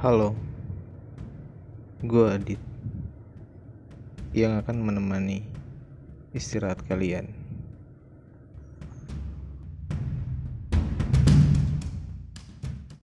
Halo, gue Adit yang akan menemani istirahat kalian.